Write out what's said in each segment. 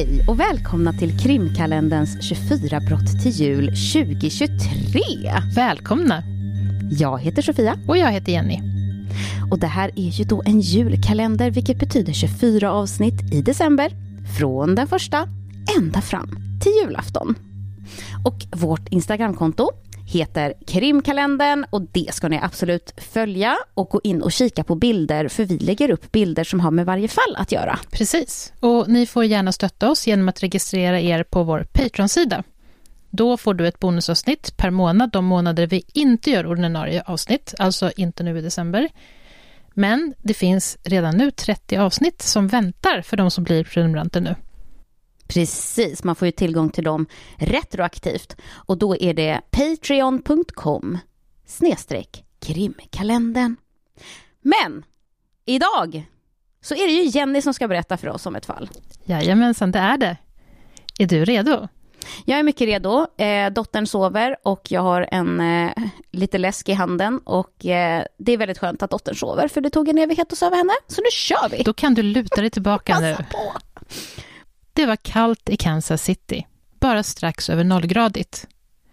Hej och välkomna till krimkalenderns 24 brott till jul 2023. Välkomna! Jag heter Sofia. Och jag heter Jenny. Och det här är ju då en julkalender vilket betyder 24 avsnitt i december. Från den första ända fram till julafton. Och vårt Instagramkonto heter Krimkalendern och det ska ni absolut följa och gå in och kika på bilder för vi lägger upp bilder som har med varje fall att göra. Precis, och ni får gärna stötta oss genom att registrera er på vår Patreon-sida. Då får du ett bonusavsnitt per månad de månader vi inte gör ordinarie avsnitt, alltså inte nu i december. Men det finns redan nu 30 avsnitt som väntar för de som blir prenumeranter nu. Precis, man får ju tillgång till dem retroaktivt och då är det patreon.com snedstreck krimkalendern. Men idag så är det ju Jenny som ska berätta för oss om ett fall. Jajamensan, det är det. Är du redo? Jag är mycket redo. Eh, dottern sover och jag har en eh, lite läsk i handen och eh, det är väldigt skönt att dottern sover för det tog en evighet att sova henne. Så nu kör vi! Då kan du luta dig tillbaka nu. På. Det var kallt i Kansas City, bara strax över nollgradigt.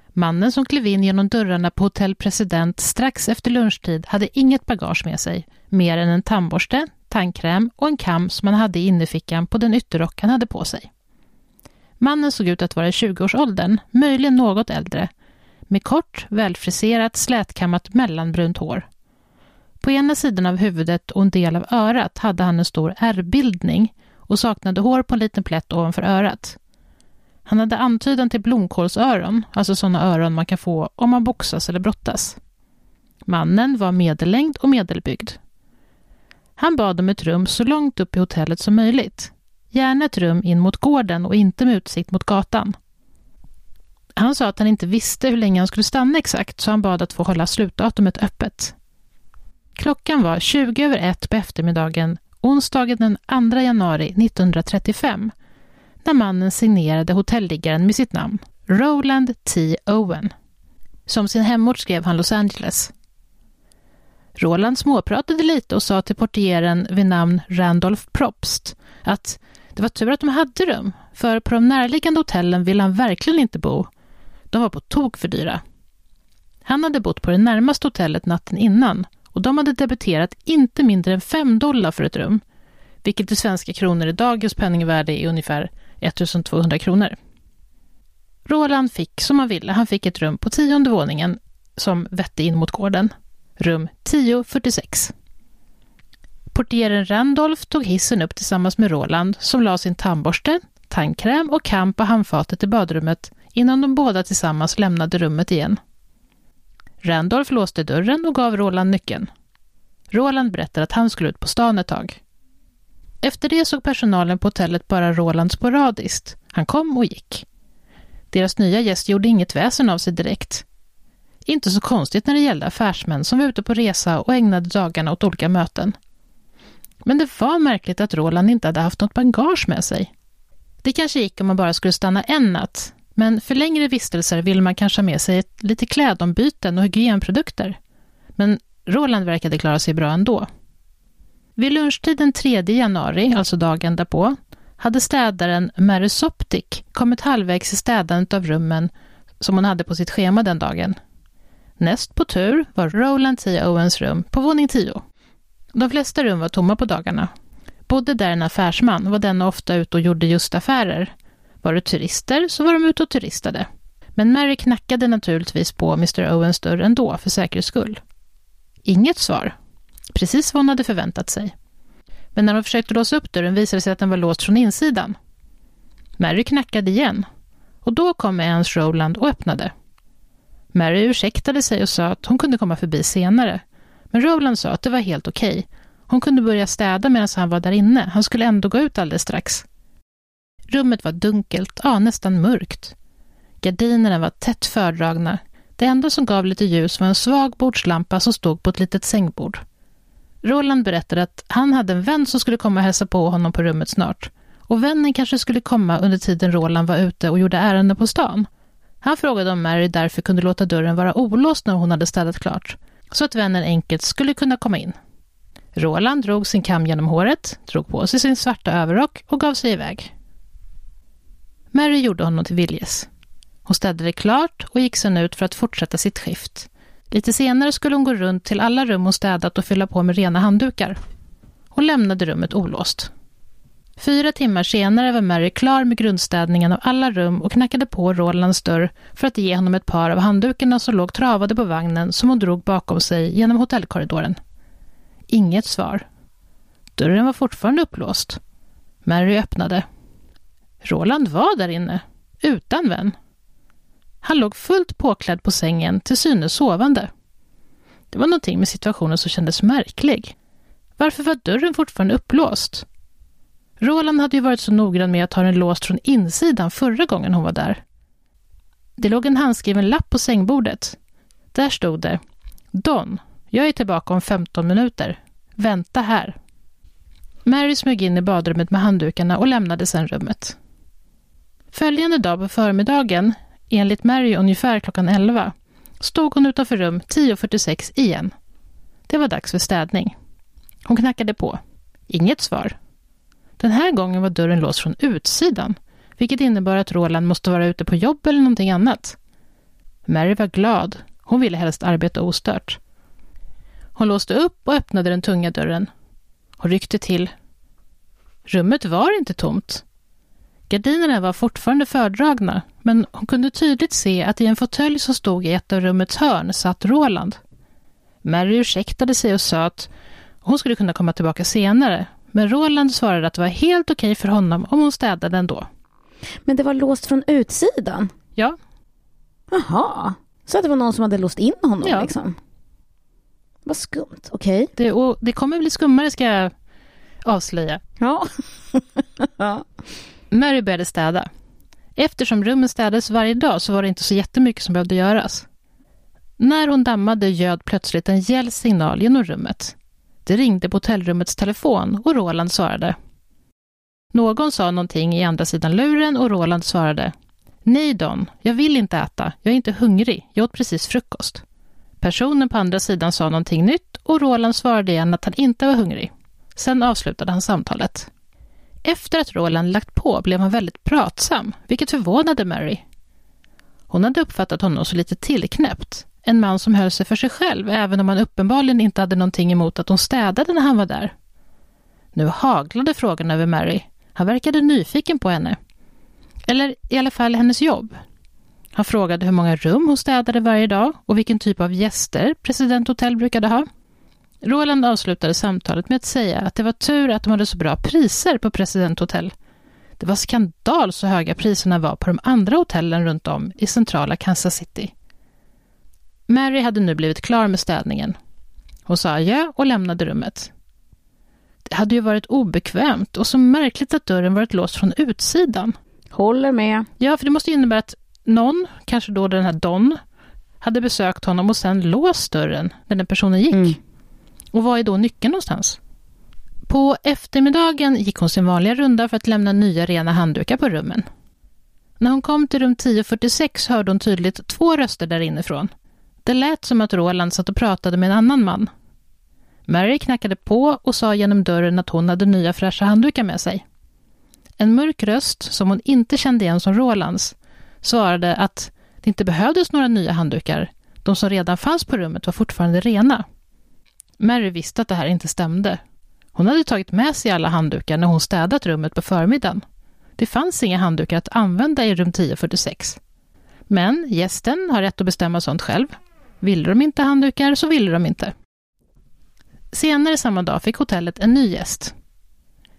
Mannen som klev in genom dörrarna på Hotell President strax efter lunchtid hade inget bagage med sig, mer än en tandborste, tandkräm och en kam som han hade i innerfickan på den ytterrock han hade på sig. Mannen såg ut att vara i 20-årsåldern, möjligen något äldre, med kort, välfriserat, slätkammat mellanbrunt hår. På ena sidan av huvudet och en del av örat hade han en stor ärrbildning och saknade hår på en liten plätt ovanför örat. Han hade antydan till blomkålsöron, alltså sådana öron man kan få om man boxas eller brottas. Mannen var medellängd och medelbyggd. Han bad om ett rum så långt upp i hotellet som möjligt. Gärna ett rum in mot gården och inte med utsikt mot gatan. Han sa att han inte visste hur länge han skulle stanna exakt, så han bad att få hålla slutdatumet öppet. Klockan var 20 över ett på eftermiddagen onsdagen den 2 januari 1935 när mannen signerade hotelliggaren med sitt namn, Roland T. Owen. Som sin hemort skrev han Los Angeles. Roland småpratade lite och sa till portieren vid namn Randolph Probst att det var tur att de hade rum, för på de närliggande hotellen ville han verkligen inte bo. De var på tok för dyra. Han hade bott på det närmaste hotellet natten innan och de hade debiterat inte mindre än 5 dollar för ett rum, vilket i svenska kronor i dagens penningvärde är ungefär 1200 kronor. Roland fick som han ville. Han fick ett rum på tionde våningen som vette in mot gården. Rum 1046. Portieren Randolph tog hissen upp tillsammans med Roland som la sin tandborste, tandkräm och kam på handfatet i badrummet innan de båda tillsammans lämnade rummet igen. Randolph låste dörren och gav Roland nyckeln. Roland berättade att han skulle ut på stan ett tag. Efter det såg personalen på hotellet bara Roland sporadiskt. Han kom och gick. Deras nya gäst gjorde inget väsen av sig direkt. Inte så konstigt när det gällde affärsmän som var ute på resa och ägnade dagarna åt olika möten. Men det var märkligt att Roland inte hade haft något bagage med sig. Det kanske gick om man bara skulle stanna en natt, men för längre vistelser vill man kanske ha med sig lite klädombyten och hygienprodukter. Men Roland verkade klara sig bra ändå. Vid lunchtid den 3 januari, alltså dagen därpå, hade städaren Mary Soptic kommit halvvägs i städandet av rummen som hon hade på sitt schema den dagen. Näst på tur var Roland T. Owens rum på våning 10. De flesta rum var tomma på dagarna. Bodde där en affärsman var denna ofta ute och gjorde just affärer. Var det turister så var de ute och turistade. Men Mary knackade naturligtvis på Mr. Owens dörr ändå för säkerhets skull. Inget svar. Precis vad hon hade förväntat sig. Men när hon försökte låsa upp dörren visade det sig att den var låst från insidan. Mary knackade igen och då kom Ernst Rowland och öppnade. Mary ursäktade sig och sa att hon kunde komma förbi senare. Men Rowland sa att det var helt okej. Okay. Hon kunde börja städa medan han var där inne. Han skulle ändå gå ut alldeles strax. Rummet var dunkelt, ja nästan mörkt. Gardinerna var tätt fördragna. Det enda som gav lite ljus var en svag bordslampa som stod på ett litet sängbord. Roland berättade att han hade en vän som skulle komma och hälsa på honom på rummet snart. Och vännen kanske skulle komma under tiden Roland var ute och gjorde ärenden på stan. Han frågade om Mary därför kunde låta dörren vara olåst när hon hade städat klart, så att vännen enkelt skulle kunna komma in. Roland drog sin kam genom håret, drog på sig sin svarta överrock och gav sig iväg. Mary gjorde honom till viljes. Hon städade klart och gick sen ut för att fortsätta sitt skift. Lite senare skulle hon gå runt till alla rum hon städat och fylla på med rena handdukar. Hon lämnade rummet olåst. Fyra timmar senare var Mary klar med grundstädningen av alla rum och knackade på Rolands dörr för att ge honom ett par av handdukarna som låg travade på vagnen som hon drog bakom sig genom hotellkorridoren. Inget svar. Dörren var fortfarande upplåst. Mary öppnade. Roland var där inne, utan vän. Han låg fullt påklädd på sängen, till synes sovande. Det var någonting med situationen som kändes märklig. Varför var dörren fortfarande upplåst? Roland hade ju varit så noggrann med att ha den låst från insidan förra gången hon var där. Det låg en handskriven lapp på sängbordet. Där stod det Don, jag är tillbaka om 15 minuter. Vänta här. Mary smög in i badrummet med handdukarna och lämnade sedan rummet. Följande dag på förmiddagen, enligt Mary ungefär klockan 11, stod hon utanför rum 10.46 igen. Det var dags för städning. Hon knackade på. Inget svar. Den här gången var dörren låst från utsidan, vilket innebar att Roland måste vara ute på jobb eller någonting annat. Mary var glad. Hon ville helst arbeta ostört. Hon låste upp och öppnade den tunga dörren. Hon ryckte till. Rummet var inte tomt. Gardinerna var fortfarande fördragna, men hon kunde tydligt se att i en fåtölj som stod i ett av rummets hörn satt Roland. Mary ursäktade sig och sa att hon skulle kunna komma tillbaka senare, men Roland svarade att det var helt okej för honom om hon städade ändå. Men det var låst från utsidan? Ja. Jaha, så att det var någon som hade låst in honom Ja. liksom? Vad skumt, okej. Det, och det kommer bli skummare ska jag avslöja. Ja. Mary började städa. Eftersom rummen städades varje dag så var det inte så jättemycket som behövde göras. När hon dammade ljöd plötsligt en gäll signal genom rummet. Det ringde på hotellrummets telefon och Roland svarade. Någon sa någonting i andra sidan luren och Roland svarade. Nej Don, jag vill inte äta. Jag är inte hungrig. Jag åt precis frukost. Personen på andra sidan sa någonting nytt och Roland svarade igen att han inte var hungrig. Sen avslutade han samtalet. Efter att Roland lagt på blev han väldigt pratsam, vilket förvånade Mary. Hon hade uppfattat honom så lite tillknäppt. En man som höll sig för sig själv, även om han uppenbarligen inte hade någonting emot att hon städade när han var där. Nu haglade frågan över Mary. Han verkade nyfiken på henne. Eller i alla fall hennes jobb. Han frågade hur många rum hon städade varje dag och vilken typ av gäster President Hotel brukade ha. Roland avslutade samtalet med att säga att det var tur att de hade så bra priser på President Hotel. Det var skandal så höga priserna var på de andra hotellen runt om i centrala Kansas City. Mary hade nu blivit klar med städningen. Hon sa adjö och lämnade rummet. Det hade ju varit obekvämt och så märkligt att dörren varit låst från utsidan. Håller med. Ja, för det måste innebära att någon, kanske då den här Don, hade besökt honom och sen låst dörren när den personen gick. Mm. Och var är då nyckeln någonstans? På eftermiddagen gick hon sin vanliga runda för att lämna nya rena handdukar på rummen. När hon kom till rum 1046 hörde hon tydligt två röster där inifrån. Det lät som att Roland satt och pratade med en annan man. Mary knackade på och sa genom dörren att hon hade nya fräscha handdukar med sig. En mörk röst, som hon inte kände igen som Rolands, svarade att det inte behövdes några nya handdukar. De som redan fanns på rummet var fortfarande rena. Mary visste att det här inte stämde. Hon hade tagit med sig alla handdukar när hon städat rummet på förmiddagen. Det fanns inga handdukar att använda i rum 1046. Men gästen har rätt att bestämma sånt själv. Ville de inte handdukar så ville de inte. Senare samma dag fick hotellet en ny gäst.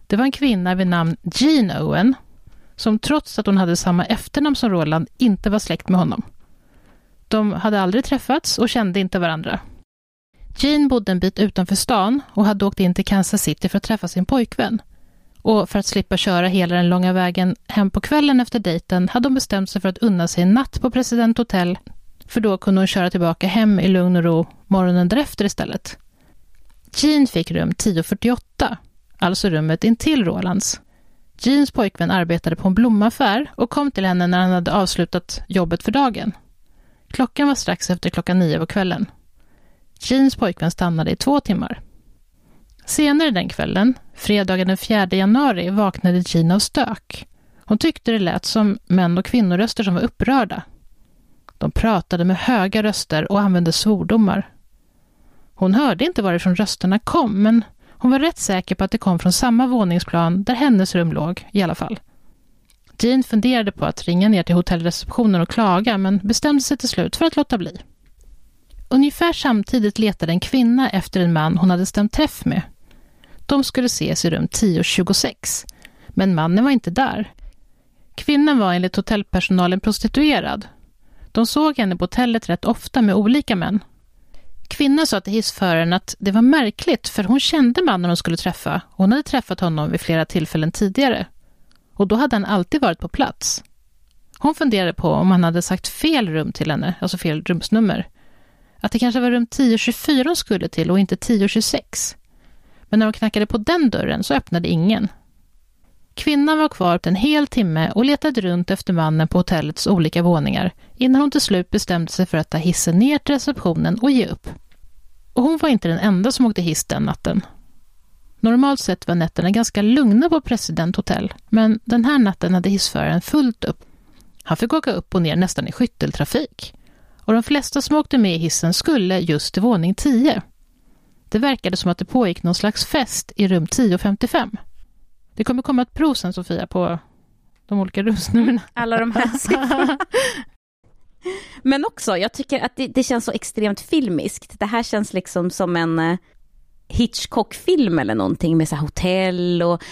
Det var en kvinna vid namn Jean Owen som trots att hon hade samma efternamn som Roland inte var släkt med honom. De hade aldrig träffats och kände inte varandra. Jean bodde en bit utanför stan och hade åkt in till Kansas City för att träffa sin pojkvän. Och för att slippa köra hela den långa vägen hem på kvällen efter dejten hade hon bestämt sig för att unna sig en natt på President Hotel, för då kunde hon köra tillbaka hem i lugn och ro morgonen därefter istället. Jean fick rum 1048, alltså rummet intill Rolands. Jeans pojkvän arbetade på en blomaffär och kom till henne när han hade avslutat jobbet för dagen. Klockan var strax efter klockan nio på kvällen. Jeans pojkvän stannade i två timmar. Senare den kvällen, fredagen den 4 januari, vaknade Jean av stök. Hon tyckte det lät som män och kvinnoröster som var upprörda. De pratade med höga röster och använde svordomar. Hon hörde inte varifrån rösterna kom, men hon var rätt säker på att det kom från samma våningsplan där hennes rum låg, i alla fall. Jean funderade på att ringa ner till hotellreceptionen och klaga, men bestämde sig till slut för att låta bli. Ungefär samtidigt letade en kvinna efter en man hon hade stämt träff med. De skulle ses i rum 1026, men mannen var inte där. Kvinnan var enligt hotellpersonalen prostituerad. De såg henne på hotellet rätt ofta med olika män. Kvinnan sa till hissföraren att det var märkligt för hon kände mannen hon skulle träffa. Hon hade träffat honom vid flera tillfällen tidigare. Och då hade han alltid varit på plats. Hon funderade på om han hade sagt fel rum till henne, alltså fel rumsnummer. Att det kanske var rum 1024 hon skulle till och inte 1026. Men när hon knackade på den dörren så öppnade ingen. Kvinnan var kvar en hel timme och letade runt efter mannen på hotellets olika våningar innan hon till slut bestämde sig för att ta hissen ner till receptionen och ge upp. Och hon var inte den enda som åkte hiss den natten. Normalt sett var nätterna ganska lugna på President Hotel, men den här natten hade hissföraren fullt upp. Han fick åka upp och ner nästan i skytteltrafik. Och de flesta som åkte med i hissen skulle just till våning 10. Det verkade som att det pågick någon slags fest i rum 1055. Det kommer komma ett prov sen, Sofia, på de olika rumsnumren. Alla de här siffrorna. Men också, jag tycker att det, det, känns så extremt filmiskt. Det här känns liksom som en uh, Hitchcock-film eller någonting med så hotell och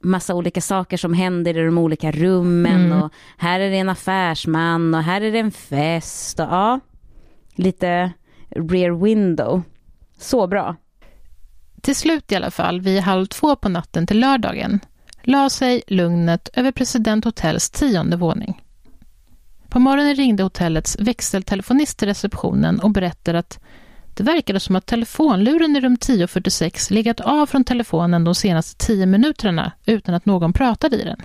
massa olika saker som händer i de olika rummen mm. och här är det en affärsman och här är det en fest och ja, lite rear window. Så bra. Till slut i alla fall, vid halv två på natten till lördagen, la sig lugnet över President Hotels tionde våning. På morgonen ringde hotellets växeltelefonist till receptionen och berättade att det verkade som att telefonluren i rum 1046 legat av från telefonen de senaste tio minuterna utan att någon pratade i den.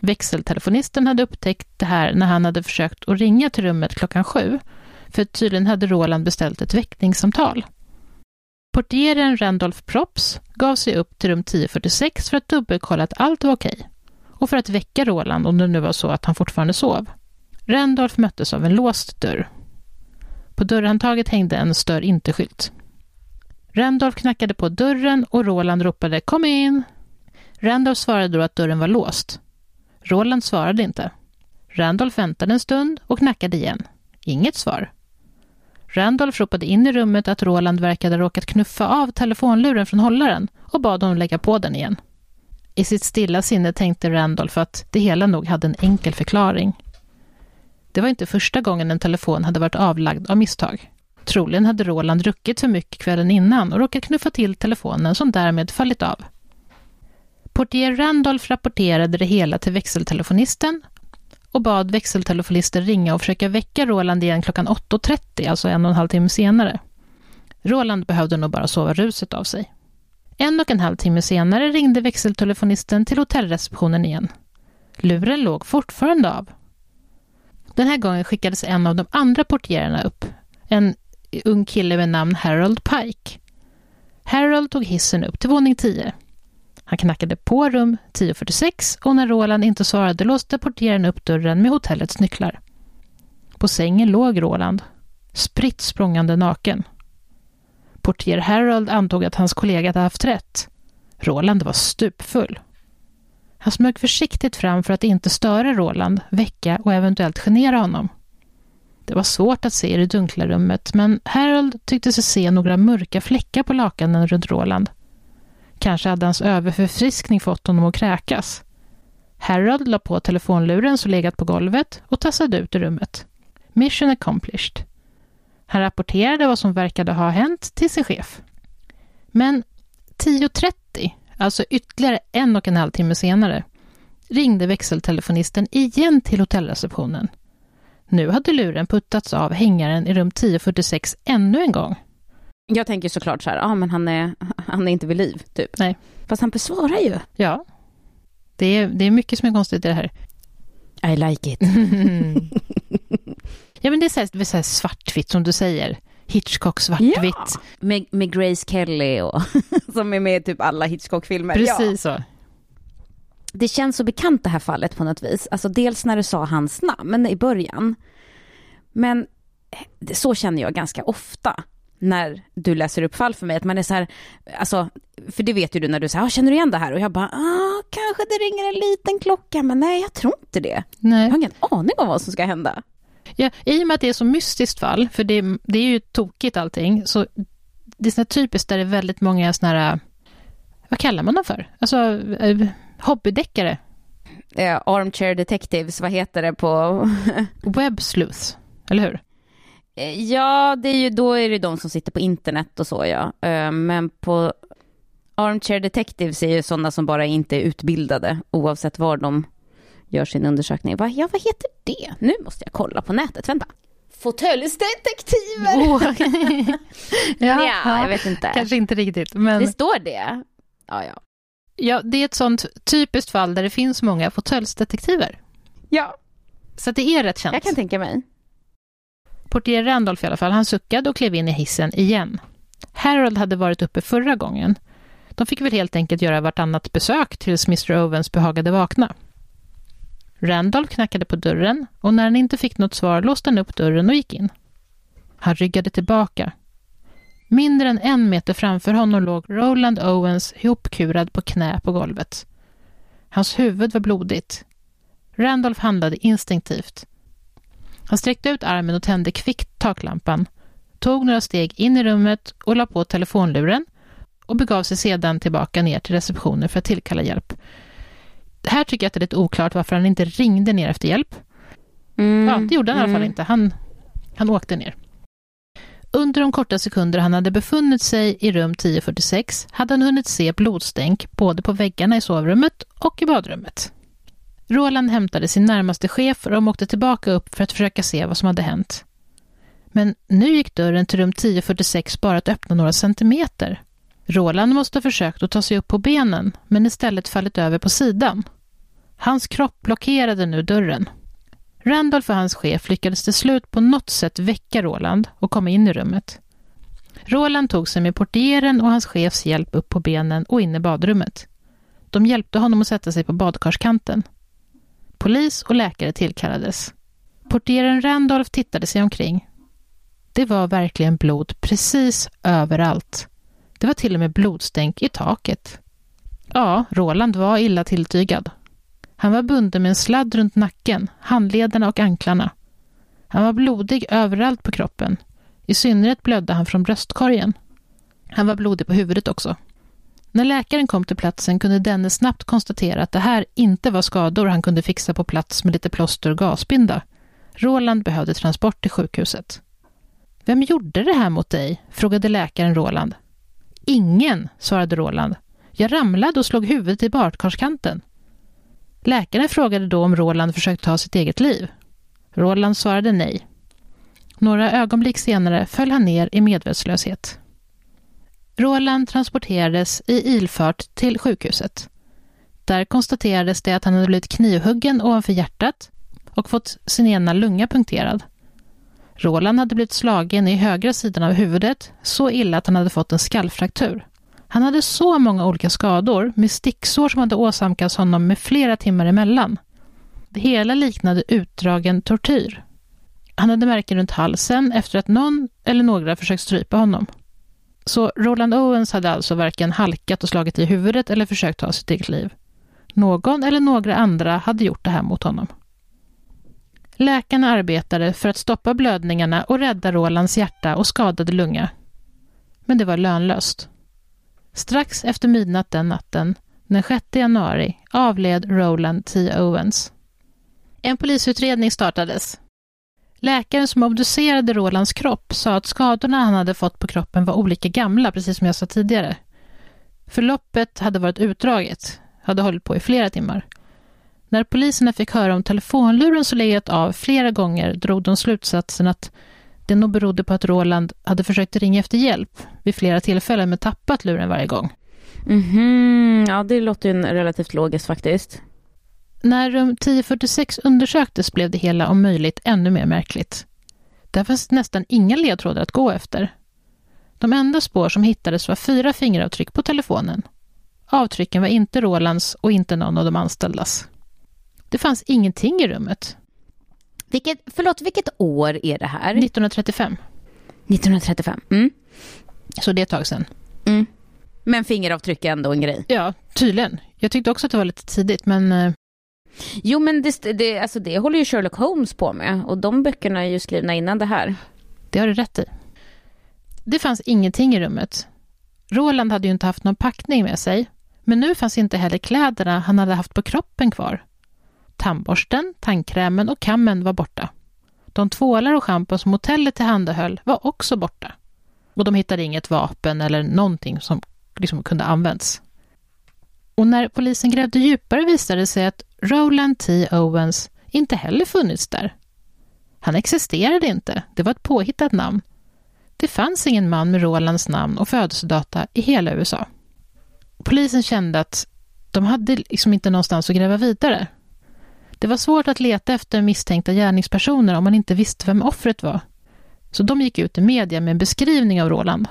Växeltelefonisten hade upptäckt det här när han hade försökt att ringa till rummet klockan sju, för tydligen hade Roland beställt ett väckningssamtal. Portieren Randolph Props gav sig upp till rum 1046 för att dubbelkolla att allt var okej och för att väcka Roland om det nu var så att han fortfarande sov. Randolph möttes av en låst dörr. På dörrhandtaget hängde en stör inte-skylt. Randolph knackade på dörren och Roland ropade ”Kom in!”. Randolph svarade då att dörren var låst. Roland svarade inte. Randolph väntade en stund och knackade igen. Inget svar. Randolph ropade in i rummet att Roland verkade ha råkat knuffa av telefonluren från hållaren och bad honom lägga på den igen. I sitt stilla sinne tänkte Randolph att det hela nog hade en enkel förklaring. Det var inte första gången en telefon hade varit avlagd av misstag. Troligen hade Roland druckit för mycket kvällen innan och råkat knuffa till telefonen som därmed fallit av. Portier Randolph rapporterade det hela till växeltelefonisten och bad växeltelefonisten ringa och försöka väcka Roland igen klockan 8.30, alltså en och en halv timme senare. Roland behövde nog bara sova ruset av sig. En och en halv timme senare ringde växeltelefonisten till hotellreceptionen igen. Luren låg fortfarande av. Den här gången skickades en av de andra portierarna upp, en ung kille med namn Harold Pike. Harold tog hissen upp till våning 10. Han knackade på rum 1046 och när Roland inte svarade låste portieren upp dörren med hotellets nycklar. På sängen låg Roland, spritt språngande naken. Portier Harold antog att hans kollega hade haft rätt. Roland var stupfull. Han smög försiktigt fram för att inte störa Roland, väcka och eventuellt genera honom. Det var svårt att se i det dunkla rummet, men Harold tyckte sig se några mörka fläckar på lakanen runt Roland. Kanske hade hans överförfriskning fått honom att kräkas. Harold la på telefonluren som legat på golvet och tassade ut ur rummet. Mission accomplished. Han rapporterade vad som verkade ha hänt till sin chef. Men 10.30, alltså ytterligare en och en halv timme senare, ringde växeltelefonisten igen till hotellreceptionen. Nu hade luren puttats av hängaren i rum 1046 ännu en gång. Jag tänker såklart så här, ja ah, men han är, han är inte vid liv, typ. Nej. Fast han besvarar ju. Ja. Det är, det är mycket som är konstigt i det här. I like it. ja, men det är så här, det är så här svartvitt som du säger. Hitchcock svartvitt. Ja, med, med Grace Kelly och som är med i typ alla Hitchcock-filmer. Precis ja. så. Det känns så bekant det här fallet på något vis. Alltså dels när du sa hans namn i början. Men så känner jag ganska ofta när du läser upp fall för mig, att man är så här, alltså, för det vet ju du när du säger, ah, känner du igen det här? Och jag bara, ah, kanske det ringer en liten klocka, men nej, jag tror inte det. Nej. Jag har ingen aning om vad som ska hända. Ja, I och med att det är så mystiskt fall, för det, det är ju tokigt allting, så det är sådana typiskt där det är väldigt många sådana här, vad kallar man dem för? Alltså, eh, hobbydeckare. Eh, armchair detectives, vad heter det på... Web sleuths, eller hur? Eh, ja, det är ju, då är det de som sitter på internet och så ja. Eh, men på Armchair Detectives är ju sådana som bara inte är utbildade oavsett var de gör sin undersökning. Va, ja, vad heter det? Nu måste jag kolla på nätet, vänta. Fåtöljsdetektiver! Oh. ja, ja, jag vet inte. Kanske inte riktigt, men... Det står det. Ja, ja. Ja, det är ett sånt typiskt fall där det finns många fåtöljsdetektiver. Ja. Så det är rätt känt. Jag kan tänka mig. Portier Randolph i alla fall, han suckade och klev in i hissen igen. Harold hade varit uppe förra gången. De fick väl helt enkelt göra vartannat besök tills Mr Owens behagade vakna. Randolph knackade på dörren och när han inte fick något svar låste han upp dörren och gick in. Han ryggade tillbaka. Mindre än en meter framför honom låg Roland Owens ihopkurad på knä på golvet. Hans huvud var blodigt. Randolph handlade instinktivt. Han sträckte ut armen och tände kvickt taklampan, tog några steg in i rummet och la på telefonluren och begav sig sedan tillbaka ner till receptionen för att tillkalla hjälp. Här tycker jag att det är lite oklart varför han inte ringde ner efter hjälp. Mm. Ja, det gjorde han mm. i alla fall mm. inte. Han, han åkte ner. Under de korta sekunder han hade befunnit sig i rum 1046 hade han hunnit se blodstänk både på väggarna i sovrummet och i badrummet. Roland hämtade sin närmaste chef och de åkte tillbaka upp för att försöka se vad som hade hänt. Men nu gick dörren till rum 1046 bara att öppna några centimeter. Roland måste ha försökt att ta sig upp på benen, men istället fallit över på sidan. Hans kropp blockerade nu dörren. Randolph och hans chef lyckades till slut på något sätt väcka Roland och komma in i rummet. Roland tog sig med portieren och hans chefs hjälp upp på benen och in i badrummet. De hjälpte honom att sätta sig på badkarskanten. Polis och läkare tillkallades. Portieren Randolph tittade sig omkring. Det var verkligen blod precis överallt. Det var till och med blodstänk i taket. Ja, Roland var illa tilltygad. Han var bunden med en sladd runt nacken, handlederna och anklarna. Han var blodig överallt på kroppen. I synnerhet blödde han från bröstkorgen. Han var blodig på huvudet också. När läkaren kom till platsen kunde denne snabbt konstatera att det här inte var skador han kunde fixa på plats med lite plåster och gasbinda. Roland behövde transport till sjukhuset. Vem gjorde det här mot dig? frågade läkaren Roland. Ingen, svarade Roland. Jag ramlade och slog huvudet i badkarskanten. Läkaren frågade då om Roland försökt ta sitt eget liv. Roland svarade nej. Några ögonblick senare föll han ner i medvetslöshet. Roland transporterades i ilfart till sjukhuset. Där konstaterades det att han hade blivit knivhuggen ovanför hjärtat och fått sin ena lunga punkterad. Roland hade blivit slagen i högra sidan av huvudet så illa att han hade fått en skallfraktur. Han hade så många olika skador med sticksår som hade åsamkats honom med flera timmar emellan. Det hela liknade utdragen tortyr. Han hade märken runt halsen efter att någon eller några försökt strypa honom. Så Roland Owens hade alltså varken halkat och slagit i huvudet eller försökt ta sitt eget liv. Någon eller några andra hade gjort det här mot honom. Läkarna arbetade för att stoppa blödningarna och rädda Rolands hjärta och skadade lunga. Men det var lönlöst. Strax efter midnatt den natten, den 6 januari, avled Roland T. Owens. En polisutredning startades Läkaren som obducerade Rolands kropp sa att skadorna han hade fått på kroppen var olika gamla, precis som jag sa tidigare. Förloppet hade varit utdraget, hade hållit på i flera timmar. När poliserna fick höra om telefonluren som legat av flera gånger drog de slutsatsen att det nog berodde på att Roland hade försökt ringa efter hjälp vid flera tillfällen men tappat luren varje gång. -hmm. Ja, det låter ju relativt logiskt faktiskt. När rum 1046 undersöktes blev det hela om möjligt ännu mer märkligt. Där fanns nästan inga ledtrådar att gå efter. De enda spår som hittades var fyra fingeravtryck på telefonen. Avtrycken var inte Rolands och inte någon av de anställdas. Det fanns ingenting i rummet. Vilket, förlåt, vilket år är det här? 1935. 1935. Mm. Så det är ett tag sedan. Mm. Men fingeravtryck är ändå en grej. Ja, tydligen. Jag tyckte också att det var lite tidigt, men... eh, Jo, men det, det, alltså det håller ju Sherlock Holmes på med. Och de böckerna är ju skrivna innan det här. Det har du rätt i. Det fanns ingenting i rummet. Roland hade ju inte haft någon packning med sig, men nu fanns inte heller kläderna han hade haft på kroppen kvar. Tandborsten, tandkrämen och kammen var borta. De tvålar och schampon som hotellet tillhandahöll var också borta. Och de hittade inget vapen eller någonting som liksom kunde använts. Och när polisen grävde djupare visade det sig att Roland T. Owens inte heller funnits där. Han existerade inte, det var ett påhittat namn. Det fanns ingen man med Rolands namn och födelsedata i hela USA. Polisen kände att de hade liksom inte någonstans att gräva vidare. Det var svårt att leta efter misstänkta gärningspersoner om man inte visste vem offret var. Så de gick ut i media med en beskrivning av Roland.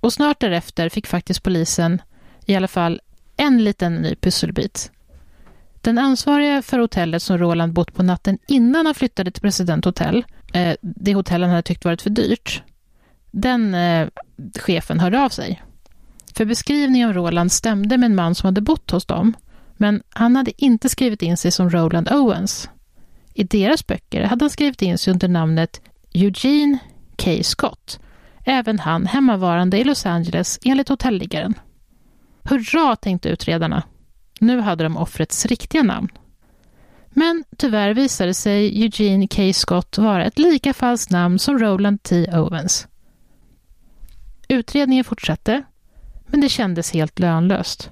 Och snart därefter fick faktiskt polisen i alla fall en liten ny pusselbit. Den ansvariga för hotellet som Roland bott på natten innan han flyttade till President Hotel, eh, det hotell han hade tyckt varit för dyrt, den eh, chefen hörde av sig. För beskrivningen av Roland stämde med en man som hade bott hos dem, men han hade inte skrivit in sig som Roland Owens. I deras böcker hade han skrivit in sig under namnet Eugene K. Scott, även han hemmavarande i Los Angeles enligt hotelliggaren. Hurra, tänkte utredarna. Nu hade de offrets riktiga namn. Men tyvärr visade sig Eugene K. Scott vara ett lika falskt namn som Roland T. Owens. Utredningen fortsatte, men det kändes helt lönlöst.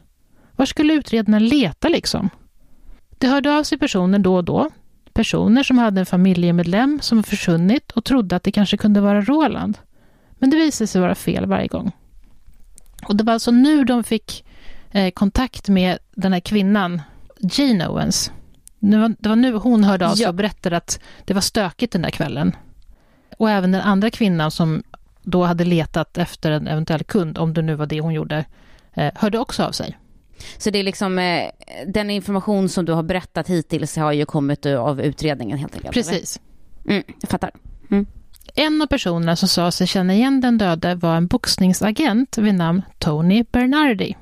Var skulle utredarna leta liksom? Det hörde av sig personer då och då. Personer som hade en familjemedlem som försvunnit och trodde att det kanske kunde vara Roland. Men det visade sig vara fel varje gång. Och det var alltså nu de fick eh, kontakt med den här kvinnan, Jane Owens. Det var, det var nu hon hörde av sig Ja. och berättade att det var stökigt den där kvällen. Och även den andra kvinnan som då hade letat efter en eventuell kund, om det nu var det hon gjorde, eh, hörde också av sig. Så det är liksom eh, den information som du har berättat hittills har ju kommit eh, av utredningen helt enkelt. Precis. Mm, jag fattar. En av personerna som sa sig känna igen den döde var en boxningsagent vid namn Tony Bernardi.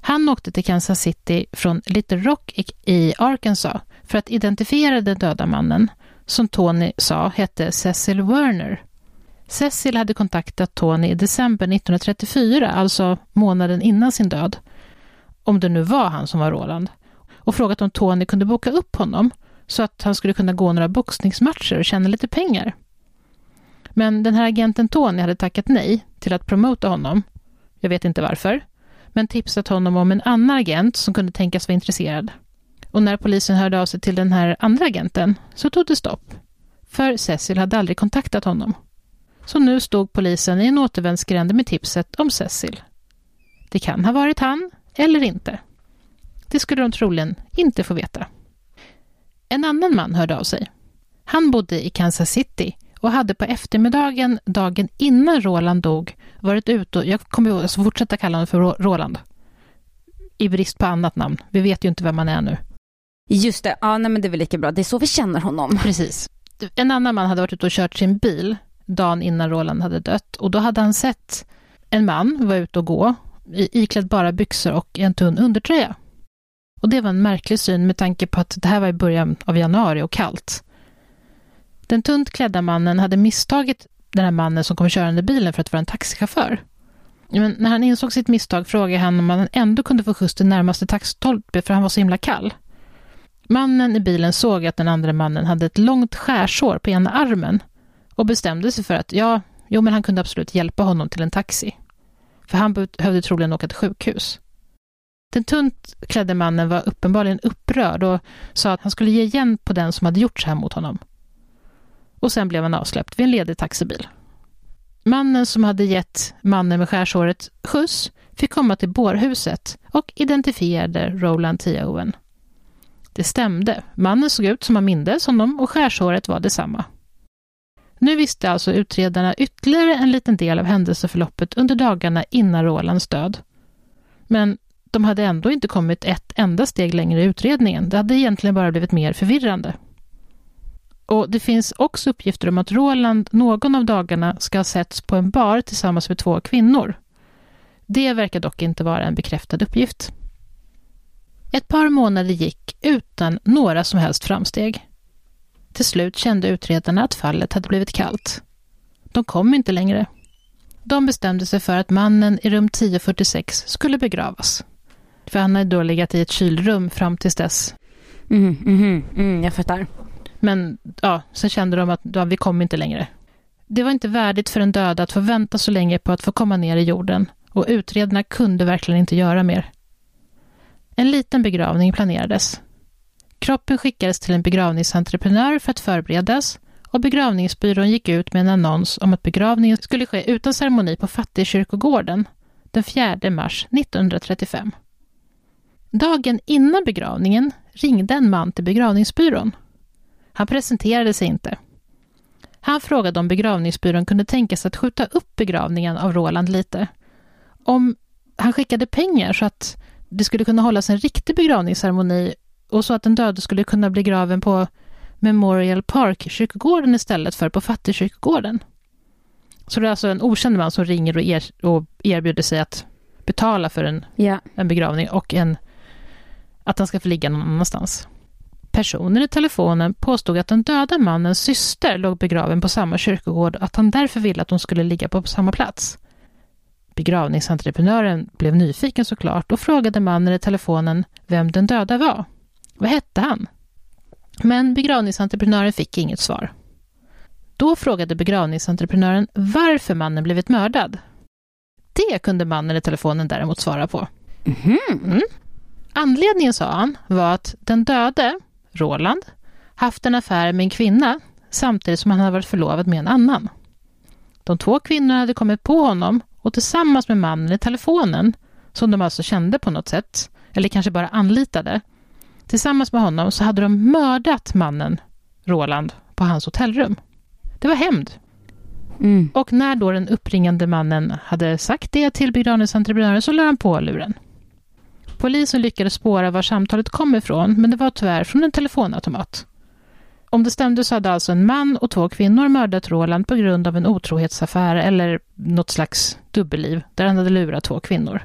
Han åkte till Kansas City från Little Rock i Arkansas för att identifiera den döda mannen, som Tony sa hette Cecil Werner. Cecil hade kontaktat Tony i december 1934, alltså månaden innan sin död, om det nu var han som var Roland, och frågat om Tony kunde boka upp honom så att han skulle kunna gå några boxningsmatcher och tjäna lite pengar. Men den här agenten Tony hade tackat nej till att promota honom. Jag vet inte varför. Men tipsat honom om en annan agent som kunde tänkas vara intresserad. Och när polisen hörde av sig till den här andra agenten så tog det stopp. För Cecil hade aldrig kontaktat honom. Så nu stod polisen i en återvändsgränd med tipset om Cecil. Det kan ha varit han, eller inte. Det skulle de troligen inte få veta. En annan man hörde av sig. Han bodde i Kansas City och hade på eftermiddagen dagen innan Roland dog varit ute och, jag kommer alltså fortsätta kalla honom för Ro- Roland. I brist på annat namn. Vi vet ju inte vem han är nu. Just det, ja nej men det är väl lika bra. Det är så vi känner honom. Precis. En annan man hade varit ute och kört sin bil dagen innan Roland hade dött och då hade han sett en man vara ute och gå iklädd bara byxor och en tunn undertröja. Och det var en märklig syn med tanke på att det här var i början av januari och kallt. Den tunt klädda mannen hade misstagit den här mannen som kom körande bilen för att vara en taxichaufför. Men när han insåg sitt misstag frågade han om han ändå kunde få skjuts till närmaste taxitolpe för han var så himla kall. Mannen i bilen såg att den andra mannen hade ett långt skärsår på ena armen och bestämde sig för att ja, jo men han kunde absolut hjälpa honom till en taxi. För han behövde troligen åka till sjukhus. Den tunt klädde mannen var uppenbarligen upprörd och sa att han skulle ge igen på den som hade gjort så här mot honom. Och sen blev han avsläppt vid en ledig taxibil. Mannen som hade gett mannen med skärsåret skjuts fick komma till bårhuset och identifierade Roland T. Owen. Det stämde. Mannen såg ut som han mindes honom och skärsåret var detsamma. Nu visste alltså utredarna ytterligare en liten del av händelseförloppet under dagarna innan Rolands död. Men de hade ändå inte kommit ett enda steg längre i utredningen. Det hade egentligen bara blivit mer förvirrande. Och Det finns också uppgifter om att Roland någon av dagarna ska ha setts på en bar tillsammans med två kvinnor. Det verkar dock inte vara en bekräftad uppgift. Ett par månader gick utan några som helst framsteg. Till slut kände utredarna att fallet hade blivit kallt. De kom inte längre. De bestämde sig för att mannen i rum 1046 skulle begravas. För han hade då legat i ett kylrum fram tills dess. Mm, mm, mm, jag fattar. Men ja, sen kände de att ja, vi kom inte längre. Det var inte värdigt för en död att få vänta så länge på att få komma ner i jorden och utredarna kunde verkligen inte göra mer. En liten begravning planerades. Kroppen skickades till en begravningsentreprenör för att förberedas och begravningsbyrån gick ut med en annons om att begravningen skulle ske utan ceremoni på Fattigkyrkogården den 4 mars 1935. Dagen innan begravningen ringde en man till begravningsbyrån. Han presenterade sig inte. Han frågade om begravningsbyrån kunde tänka sig att skjuta upp begravningen av Roland lite. Om han skickade pengar så att det skulle kunna hållas en riktig begravningsceremoni och så att den döde skulle kunna bli graven på Memorial Park-kyrkogården istället för på Fattigkyrkogården. Så det är alltså en okänd man som ringer och, er, och erbjuder sig att betala för en, ja. en begravning och en, att han ska få ligga någon annanstans. Personen i telefonen påstod att den döda mannens syster låg begraven på samma kyrkogård och att han därför ville att hon skulle ligga på samma plats. Begravningsentreprenören blev nyfiken såklart och frågade mannen i telefonen vem den döda var. Vad hette han? Men begravningsentreprenören fick inget svar. Då frågade begravningsentreprenören varför mannen blivit mördad. Det kunde mannen i telefonen däremot svara på. Mm. Mm. Anledningen, sa han, var att den döde, Roland, haft en affär med en kvinna samtidigt som han hade varit förlovad med en annan. De två kvinnorna hade kommit på honom och tillsammans med mannen i telefonen, som de alltså kände på något sätt, eller kanske bara anlitade, tillsammans med honom så hade de mördat mannen, Roland, på hans hotellrum. Det var hämnd. Mm. Och när då den uppringande mannen hade sagt det till begravningsentreprenören så lade han på luren. Polisen lyckades spåra var samtalet kom ifrån, men det var tyvärr från en telefonautomat. Om det stämde så hade alltså en man och två kvinnor mördat Roland på grund av en otrohetsaffär eller något slags dubbelliv där han hade lurat två kvinnor.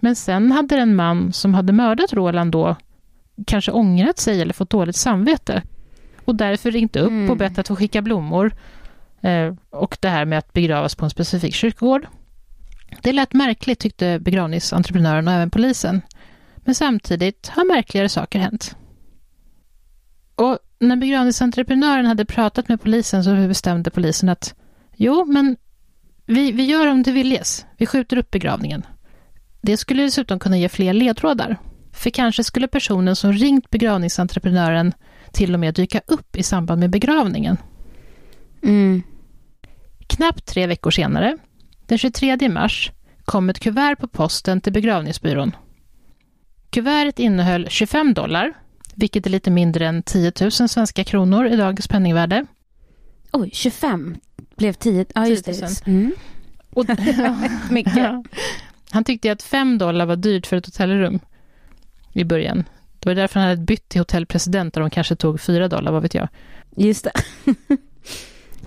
Men sen hade en man som hade mördat Roland då kanske ångrat sig eller fått dåligt samvete och därför ringt upp Mm. och bett att få skicka blommor eh, och det här med att begravas på en specifik kyrkogård. Det lät märkligt tyckte begravningsentreprenören och även polisen. Men samtidigt har märkligare saker hänt. Och när begravningsentreprenören hade pratat med polisen så bestämde polisen att jo, men vi, vi gör om det viljes. Vi skjuter upp begravningen. Det skulle dessutom kunna ge fler ledtrådar. För kanske skulle personen som ringt begravningsentreprenören till och med dyka upp i samband med begravningen. Mm. Knappt tre veckor senare, den 23 mars, kom ett kuvert på posten till begravningsbyrån. Kuvertet innehöll 25 dollar, vilket är lite mindre än 10 000 svenska kronor i dagens penningvärde. Oj, 25 blev 10. Ja, just 10 000. det. Mm. Och, Mycket. Han tyckte att 5 dollar var dyrt för ett hotellrum i början. Det var därför han hade bytt till hotellpresident och de kanske tog 4 dollar, vad vet jag. Just det.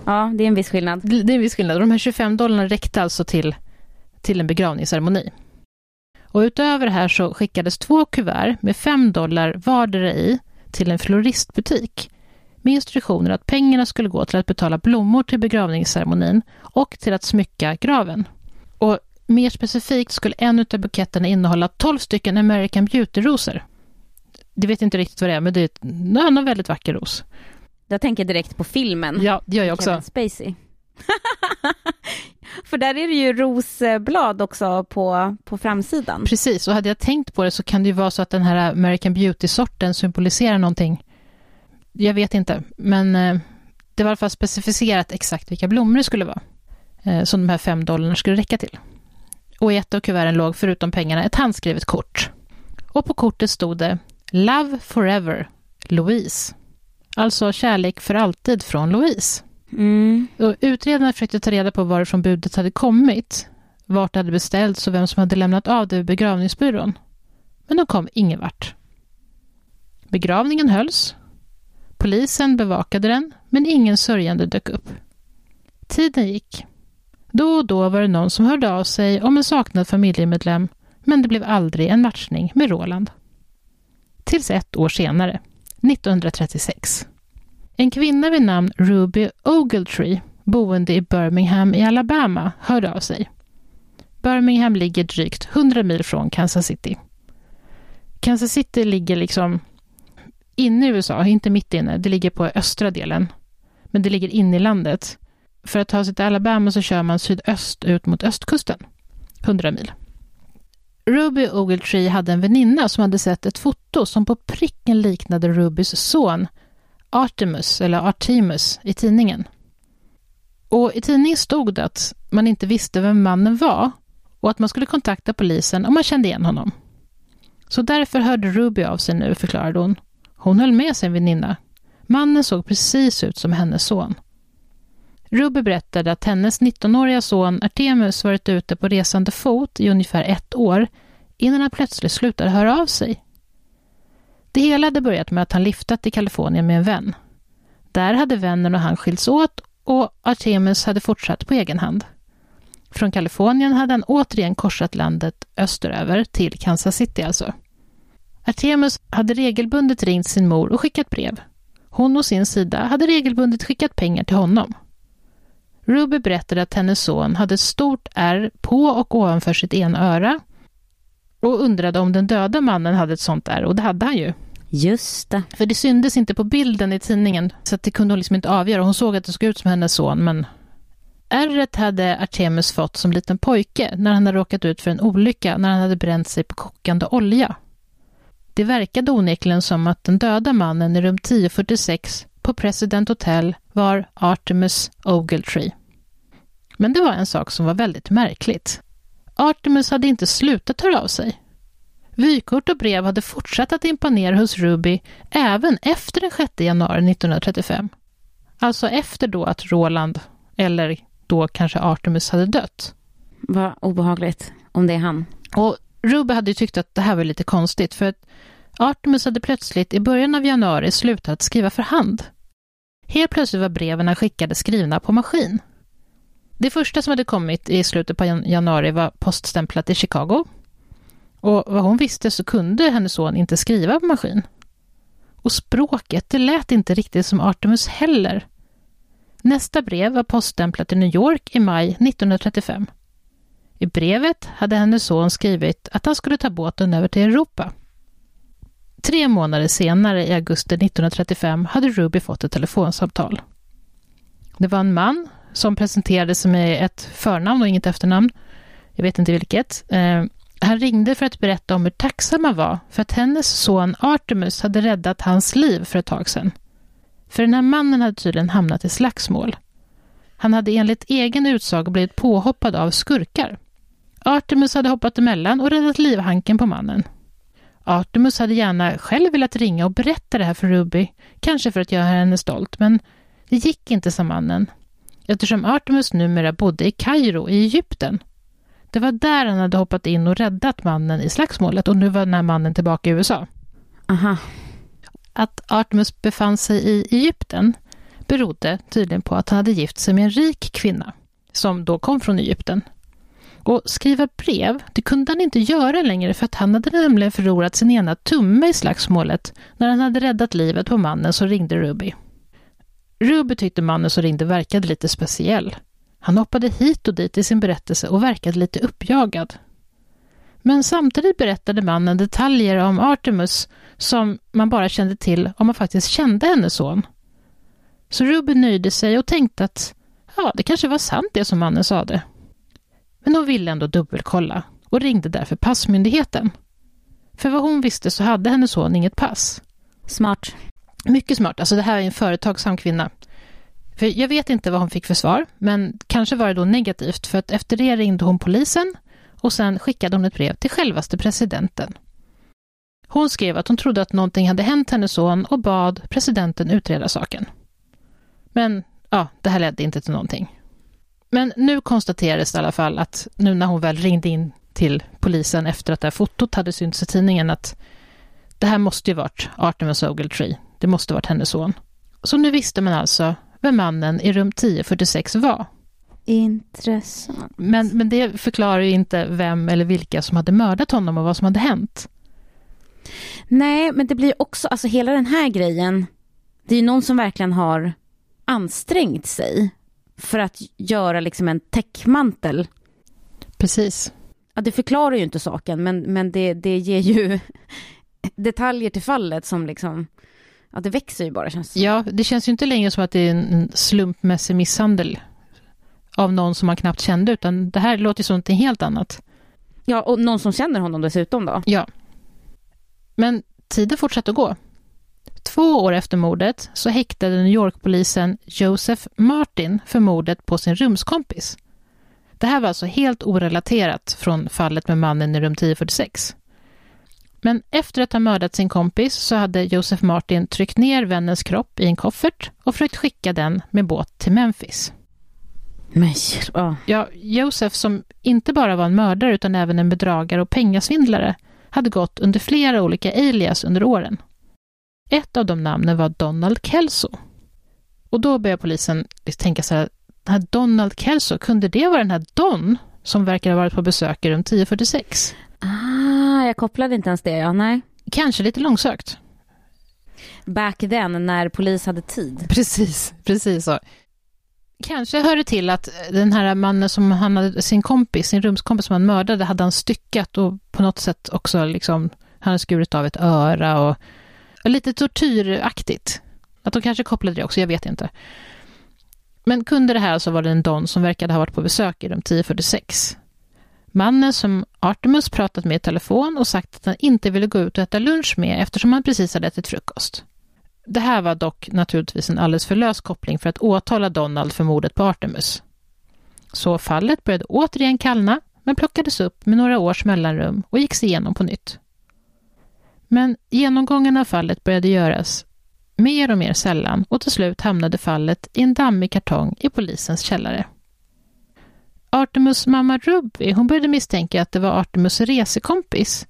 ja, det är en viss skillnad. Det det är en viss skillnad. De här 25 dollarna räckte alltså till, till en begravningsceremoni. Och utöver det här så skickades två kuvert med 5 dollar vardera i till en floristbutik med instruktioner att pengarna skulle gå till att betala blommor till begravningsceremonin och till att smycka graven. Mer specifikt skulle en av buketterna innehålla 12 stycken American Beauty-rosor. Det vet inte riktigt vad det är, men det är en väldigt vacker ros. Jag tänker direkt på filmen. Ja, det gör jag också. Kevin Spacey. För där är det ju rosblad också på, på framsidan. Precis, och hade jag tänkt på det så kan det ju vara så att den här American Beauty-sorten symboliserar någonting. Jag vet inte, men eh, det var i alla fall specificerat exakt vilka blommor det skulle vara. Eh, som de här fem dollarna skulle räcka till. Och i ett av kuverten låg förutom pengarna ett handskrivet kort. Och på kortet stod det Love forever, Louise. Alltså kärlek för alltid från Louise. Mm. Och utredarna försökte ta reda på varifrån budet hade kommit, vart det hade beställts och vem som hade lämnat av det vid begravningsbyrån. men de kom ingen vart. Begravningen hölls. Polisen bevakade den, men ingen sörjande dök upp. Tiden gick. Då och då var det någon som hörde av sig om en saknad familjemedlem, men det blev aldrig en matchning med Roland. Tills ett år senare, 1936. En kvinna vid namn Ruby Ogletree, boende i Birmingham i Alabama, hörde av sig. Birmingham ligger drygt 100 mil från Kansas City. Kansas City ligger liksom inne i USA, inte mitt inne. Det ligger på östra delen. Men det ligger inne i landet. För att ta sig till Alabama så kör man sydöst ut mot östkusten. 100 mil. Ruby Ogletree hade en väninna som hade sett ett foto som på pricken liknade Rubys son Artemus, eller Artemus, i tidningen. Och I tidningen stod det att man inte visste vem mannen var och att man skulle kontakta polisen om man kände igen honom. Så därför hörde Ruby av sig nu, förklarade hon. Hon höll med sin väninna. Mannen såg precis ut som hennes son. Ruby berättade att hennes 19-åriga son Artemus varit ute på resande fot i ungefär ett år innan han plötsligt slutade höra av sig. Det hela hade börjat med att han liftat till Kalifornien med en vän. Där hade vännen och han skilts åt och Artemus hade fortsatt på egen hand. Från Kalifornien hade han återigen korsat landet österöver, till Kansas City alltså. Artemus hade regelbundet ringt sin mor och skickat brev. Hon å sin sida hade regelbundet skickat pengar till honom. Ruby berättade att hennes son hade ett stort ärr på och ovanför sitt ena öra och undrade om den döda mannen hade ett sånt ärr, och det hade han ju. Just det. För det syndes inte på bilden i tidningen, så det kunde hon liksom inte avgöra. Hon såg att det såg ut som hennes son, men Ärret hade Artemus fått som liten pojke när han hade råkat ut för en olycka när han hade bränt sig på kokande olja. Det verkade onekligen som att den döda mannen i rum 1046 på President Hotel var Artemus Ogletree. Men det var en sak som var väldigt märkligt. Artemus hade inte slutat höra av sig. Vykort och brev hade fortsatt att imponera hos Ruby även efter den 6 januari 1935. Alltså efter då att Roland, eller då kanske Artemus, hade dött. Vad obehagligt, om det är han. Och Ruby hade tyckt att det här var lite konstigt, för att Artemus hade plötsligt i början av januari slutat skriva för hand. Helt plötsligt var breven han skickade skrivna på maskin. Det första som hade kommit i slutet på januari var poststämplat i Chicago. Och vad hon visste så kunde hennes son inte skriva på maskin. Och språket, det lät inte riktigt som Artemus heller. Nästa brev var poststämplat i New York i maj 1935. I brevet hade hennes son skrivit att han skulle ta båten över till Europa. Tre månader senare, i augusti 1935, hade Ruby fått ett telefonsamtal. Det var en man som presenterade sig med ett förnamn och inget efternamn. Jag vet inte vilket. Eh, han ringde för att berätta om hur tacksam han var för att hennes son Artemus hade räddat hans liv för ett tag sedan. För den här mannen hade tydligen hamnat i slagsmål. Han hade enligt egen utsago blivit påhoppad av skurkar. Artemus hade hoppat emellan och räddat livhanken på mannen. Artemus hade gärna själv velat ringa och berätta det här för Ruby, kanske för att göra henne stolt, men det gick inte, sa mannen, eftersom Artemus numera bodde i Kairo i Egypten. Det var där han hade hoppat in och räddat mannen i slagsmålet och nu var den här mannen tillbaka i USA. Aha. Att Artemus befann sig i Egypten berodde tydligen på att han hade gift sig med en rik kvinna som då kom från Egypten. Och skriva brev, det kunde han inte göra längre för att han hade nämligen förlorat sin ena tumme i slagsmålet när han hade räddat livet på mannen som ringde Ruby. Ruby tyckte mannen som ringde verkade lite speciell. Han hoppade hit och dit i sin berättelse och verkade lite uppjagad. Men samtidigt berättade mannen detaljer om Artemus som man bara kände till om man faktiskt kände hennes son. Så Ruby nöjde sig och tänkte att ja, det kanske var sant det som mannen sade. Men hon ville ändå dubbelkolla och ringde därför passmyndigheten. För vad hon visste så hade hennes son inget pass. Smart. Mycket smart. Alltså det här är en företagsam kvinna. För jag vet inte vad hon fick för svar, men kanske var det då negativt för att efter det ringde hon polisen och sen skickade hon ett brev till självaste presidenten. Hon skrev att hon trodde att någonting hade hänt hennes son och bad presidenten utreda saken. Men ja, det här ledde inte till någonting. Men nu konstaterades det i alla fall att nu när hon väl ringde in till polisen efter att det här fotot hade synts i tidningen att det här måste ju varit Artemis Ogletree. Det måste varit hennes son. Så nu visste man alltså vem mannen i rum 1046 var. Intressant. Men, men det förklarar ju inte vem eller vilka som hade mördat honom och vad som hade hänt. Nej, men det blir också, alltså hela den här grejen, det är ju någon som verkligen har ansträngt sig för att göra liksom en täckmantel. Precis. Ja, det förklarar ju inte saken, men, men det, det ger ju detaljer till fallet som liksom, ja det växer ju bara känns det Ja, det känns ju inte längre som att det är en slumpmässig misshandel av någon som man knappt kände, utan det här låter som någonting helt annat. Ja, och någon som känner honom dessutom då? Ja. Men tiden fortsatte att gå. Två år efter mordet så häktade New York-polisen Joseph Martin för mordet på sin rumskompis. Det här var alltså helt orelaterat från fallet med mannen i rum 1046. Men efter att ha mördat sin kompis så hade Joseph Martin tryckt ner vännens kropp i en koffert och försökt skicka den med båt till Memphis. Men, ja. Ja, Joseph som inte bara var en mördare utan även en bedragare och pengasvindlare hade gått under flera olika alias under åren. Ett av de namnen var Donald Kelso. Och då började polisen tänka så här, den här Donald Kelso, kunde det vara den här Don som verkar ha varit på besök i rum 1046? Ah, jag kopplade inte ens det, ja, nej. Kanske lite långsökt. Back then, när polis hade tid. Precis, precis så. Kanske hör det till att den här mannen som han hade, sin kompis, sin rumskompis som han mördade, hade han styckat och på något sätt också liksom, han hade skurit av ett öra och, och lite tortyraktigt. Att de kanske kopplade det också, jag vet inte. Men kunde det här alltså vara en Don som verkade ha varit på besök i rum 1046? Mannen som Artemus pratat med i telefon och sagt att han inte ville gå ut och äta lunch med eftersom han precis hade ätit frukost. Det här var dock naturligtvis en alldeles för lös koppling för att åtala Donald för mordet på Artemus. Så fallet började återigen kallna, men plockades upp med några års mellanrum och gicks igenom på nytt. Men genomgången av fallet började göras mer och mer sällan och till slut hamnade fallet i en dammig kartong i polisens källare. Artemus mamma Ruby, hon började misstänka att det var Artemus resekompis,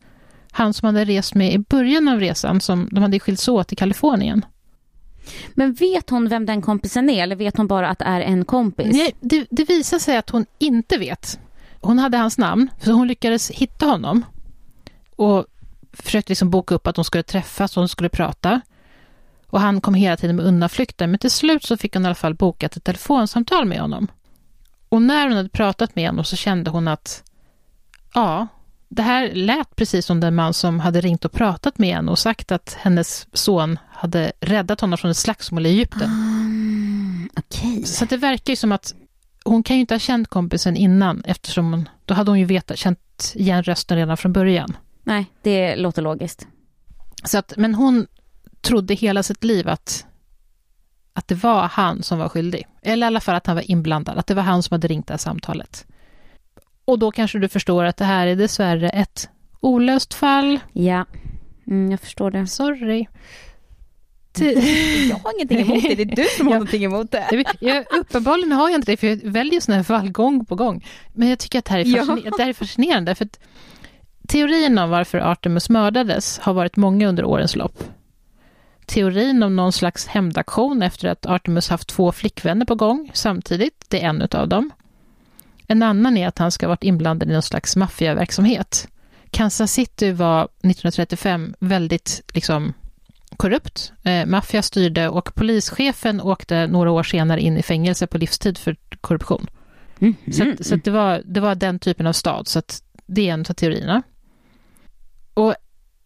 han som hade rest med i början av resan, som de hade skilts åt i Kalifornien. Men vet hon vem den kompisen är, eller vet hon bara att det är en kompis? Nej, det, det visar sig att hon inte vet. Hon hade hans namn, så hon lyckades hitta honom och försökte liksom boka upp att de skulle träffas och de skulle prata. Och han kom hela tiden med undanflykter, men till slut så fick hon i alla fall bokat ett telefonsamtal med honom. Och när hon hade pratat med honom så kände hon att ja, det här lät precis som den man som hade ringt och pratat med henne och sagt att hennes son hade räddat honom från ett slagsmål i Egypten. Um, okay. Så det verkar ju som att hon kan ju inte ha känt kompisen innan eftersom hon, då hade hon ju vetat, känt igen rösten redan från början. Nej, det låter logiskt. Så att, men hon trodde hela sitt liv att, att det var han som var skyldig. Eller i alla fall att han var inblandad, att det var han som hade ringt det här samtalet. Och då kanske du förstår att det här är dessvärre ett olöst fall. Ja, mm, jag förstår det. Sorry. Jag har ingenting emot det, det är du som har Ja. någonting emot det. Jag, uppenbarligen har jag inte det, för jag väljer sådana här fall gång på gång. Men jag tycker att det här är, Ja. fasciner- det här är fascinerande, för att teorin om varför Artemus mördades har varit många under årens lopp. Teorin om någon slags hämndaktion efter att Artemus haft två flickvänner på gång samtidigt, det är en utav dem. En annan är att han ska ha varit inblandad i någon slags maffiaverksamhet. Kansas City var 1935 väldigt liksom korrupt. Eh, maffia styrde och polischefen åkte några år senare in i fängelse på livstid för korruption. Mm. Så, att, så att det, var, det var den typen av stad, så det är en av teorierna. Och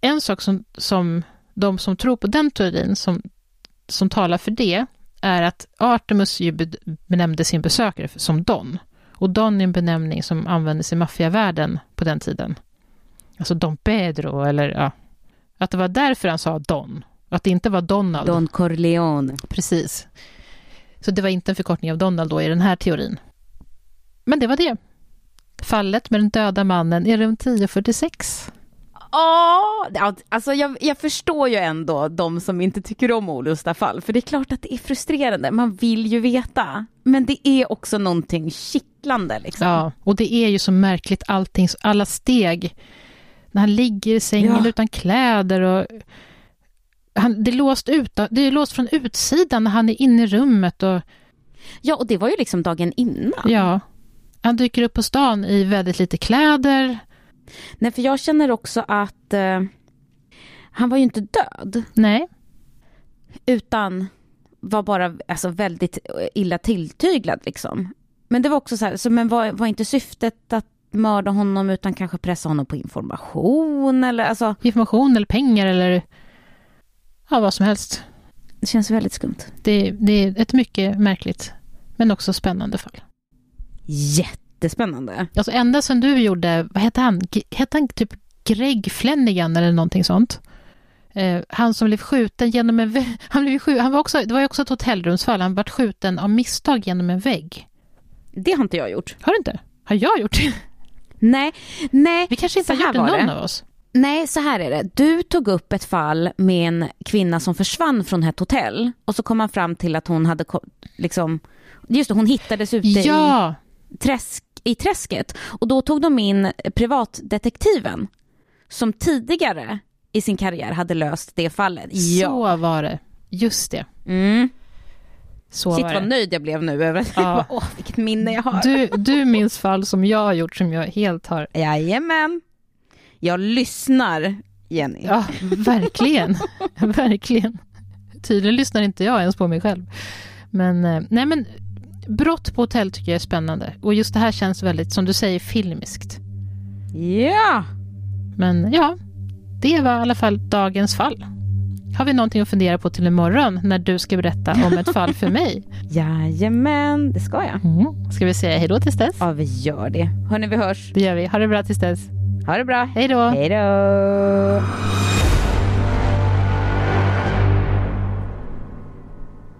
en sak som, som de som tror på den teorin, som, som talar för det, är att Artemus ju be- benämnde sin besökare som Don. Och Don är en benämning som användes i maffiavärlden på den tiden. Alltså Don Pedro, eller ja. Att det var därför han sa Don. Att det inte var Donald. Don Corleone. Precis. Så det var inte en förkortning av Donald då i den här teorin. Men det var det. Fallet med den döda mannen i rum 1046. Ja, alltså jag, jag förstår ju ändå de som inte tycker om olusta fall, för det är klart att det är frustrerande, man vill ju veta. Men det är också någonting kittlande. Liksom. Ja, och det är ju så märkligt allting, alla steg. När han ligger i sängen Ja. utan kläder och han, det, är låst ut, det är låst från utsidan när han är inne i rummet och ja, och det var ju liksom dagen innan. ja, han dyker upp på stan i väldigt lite kläder. Nej, för jag känner också att eh, han var ju inte död, Nej, utan var bara alltså, väldigt illa tilltyglad liksom. Men det var också så här, så, men var, var inte syftet att mörda honom utan kanske pressa honom på information eller alltså, information eller pengar eller ja, vad som helst. det känns väldigt skumt. Det, det är ett mycket märkligt men också spännande fall. Jättespännande. Alltså ända sedan du gjorde, vad hette han? G- Hette han typ Greg Flanagan eller någonting sånt? Eh, han som blev skjuten genom en vägg. Han, blev skjuten, han var också, det var ju också ett hotellrumsfall. Han vart skjuten av misstag genom en vägg. Det har inte jag gjort. Har du inte? Har jag gjort det? Nej, nej, Vi kanske inte har gjort det någon det. av oss. nej, så här är det. Du tog upp ett fall med en kvinna som försvann från ett hotell och så kom man fram till att hon hade liksom, just det, hon hittades ute i Ja, träsk, i träsket. Och då tog de in privatdetektiven som tidigare i sin karriär hade löst det fallet. så var det. Just det. Mm. Så Shit vad nöjd jag blev nu över att Ja. åh, vilket minne jag har. Du, du minns fall som jag har gjort som jag helt har... Jajamän. Jag lyssnar, Jenny. Ja, verkligen. verkligen. Tydligen lyssnar inte jag ens på mig själv. Men, eh, nej men, brott på hotell tycker jag är spännande. Och just det här känns väldigt, som du säger, filmiskt. Ja. Men ja, det var i alla fall dagens fall. Har vi någonting att fundera på till imorgon när du ska berätta om ett fall för mig? Jajamän, det ska jag. Mm. Ska vi säga hej då tills dess? Ja, vi gör det. Hörni, vi hörs. Det gör vi. Ha det bra tills dess. Ha det bra. Hej då! Hej då.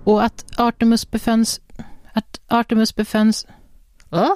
Och att Artemus befanns... Att Artemus befanns... Åh?